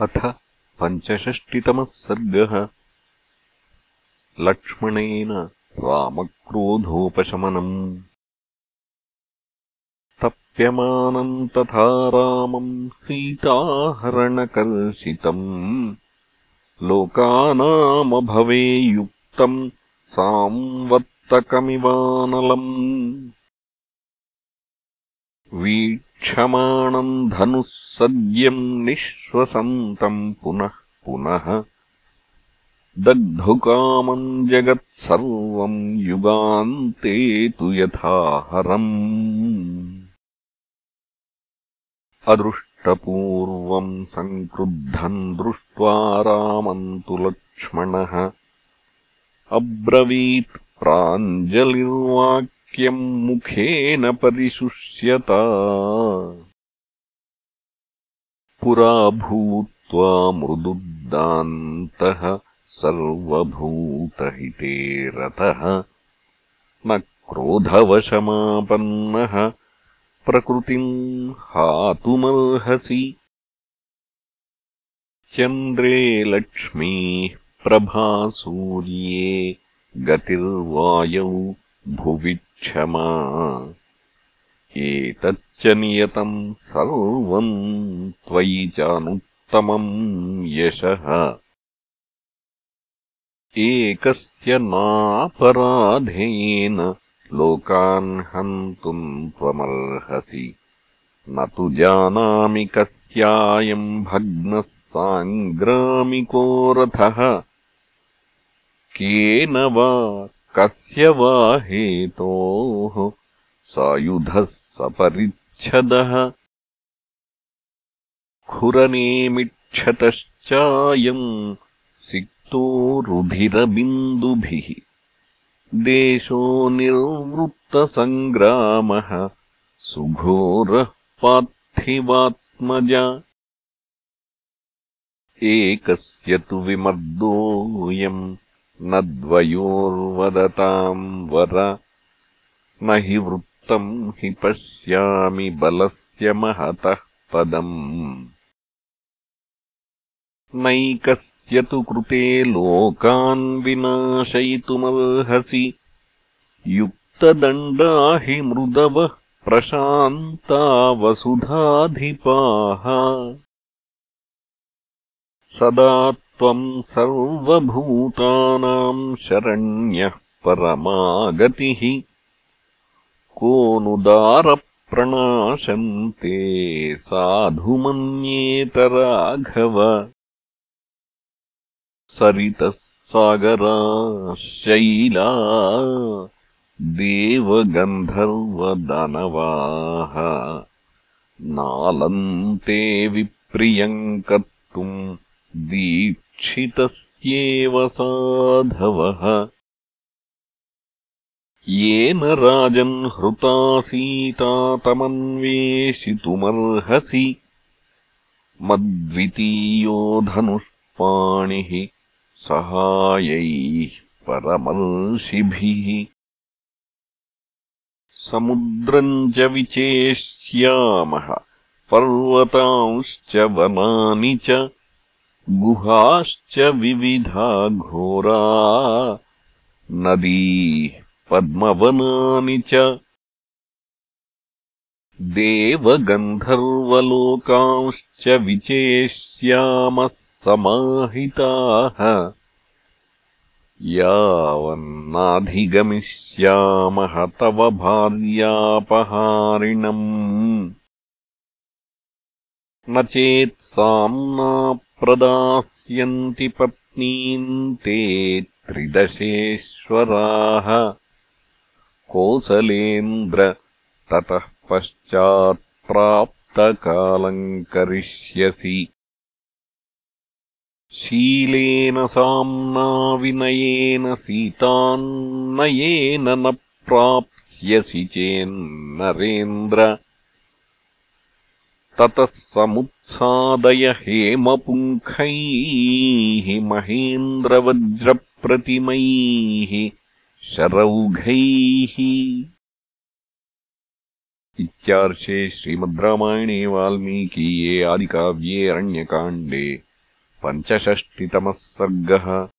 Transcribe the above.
अथ पञ्चषष्टितमः सर्गः लक्ष्मणेन रामक्रोधोपशमनम्। तप्यमानम् तथा रामम् सीताहरणकर्षितम्। लोकानामभवेयुक्तम् सांवर्तकमिवानलम् वीक्षमाणम् धनुः सद्यम् निःश्वसन्तम् पुनः पुनः। दग्धुकामम् जगत्सर्वम् युगान्ते तु यथाहरम्। अदृष्टपूर्वम् सङ्क्रुद्धम् दृष्ट्वा रामम् तु लक्ष्मणः। अब्रवीत् प्राञ्जलिर्वाक् मुखेन परिशुष्यता। पुरा भूत्वा मृदुद्दान्तः सर्वभूतहिते रतः न क्रोधवशमापन्नः प्रकृतिम् हातुमर्हसि। चन्द्रे लक्ष्मीः प्रभासूर्ये गतिर्वायौ भुवि क्षमा। एतच्च नियतम् सर्वम् त्वयि चानुत्तमम् यशः। एकस्य नापराधेन लोकान् हन्तुम् त्वमर्हसि। न तु जानामि कस्यायम् भग्नः साङ्ग्रामिको रथः। केन वा कस्य वा हेतोः सायुधः सपरिच्छदः। खुरनेमिक्षतश्चायम् सिक्तो रुधिरबिन्दुभिः। देशो निर्वृत्तसङ्ग्रामः सुघोरः पार्थिवात्मजा। एकस्य तु विमर्दोऽयम् न द्वयोर्वदताम् वर। न हि वृत्तम् हि पश्यामि बलस्य महतः पदम्। नैकस्य तु कृते लोकान् विनाशयितुमर्हसि। युक्तदण्डा हि मृदवः प्रशान्ता वसुधाधिपाः सदा त्वम् सर्वभूतानाम् शरण्यः परमागतिः। को नु दारप्रणाशन्ते साधु मन्येतराघव सरितः सागरा शैला देवगन्धर्वदानवाः। नालन्ते विप्रियम् कर्तुम् दीक्षितस्येव साधवः। येन राजन् हृता सीता तमन्वेषितुमर्हसि मद्वितीयो धनुष्पाणिः सहायैः परमर्षिभिः। समुद्रम् च विचेष्यामः पर्वतांश्च वनानि च गुहाश्च विविधा घोरा। नदीः पद्मवनानि च। देवगन्धर्वलोकांश्च विचेष्यामः समाहिताः। यावन्नाधिगमिष्यामः तव भार्यापहारिणम्। न चेत्साम्ना प्रदास्यन्ति पत्नीम् ते त्रिदशेश्वराः। कोसलेन्द्र ततः पश्चात्प्राप्तकालम् करिष्यसि। शीलेन साम्ना विनयेन सीतान्नयेन न प्राप्स्यसि चेन्नरेन्द्र ततः समुत्सादय हेमपुङ्खैः महेन्द्रवज्रप्रतिमैः शरौघैः। इत्यार्षे श्रीमद् रामायणे वाल्मीकीये आदिकाव्ये अरण्यकाण्डे पञ्चषष्टितमः सर्गः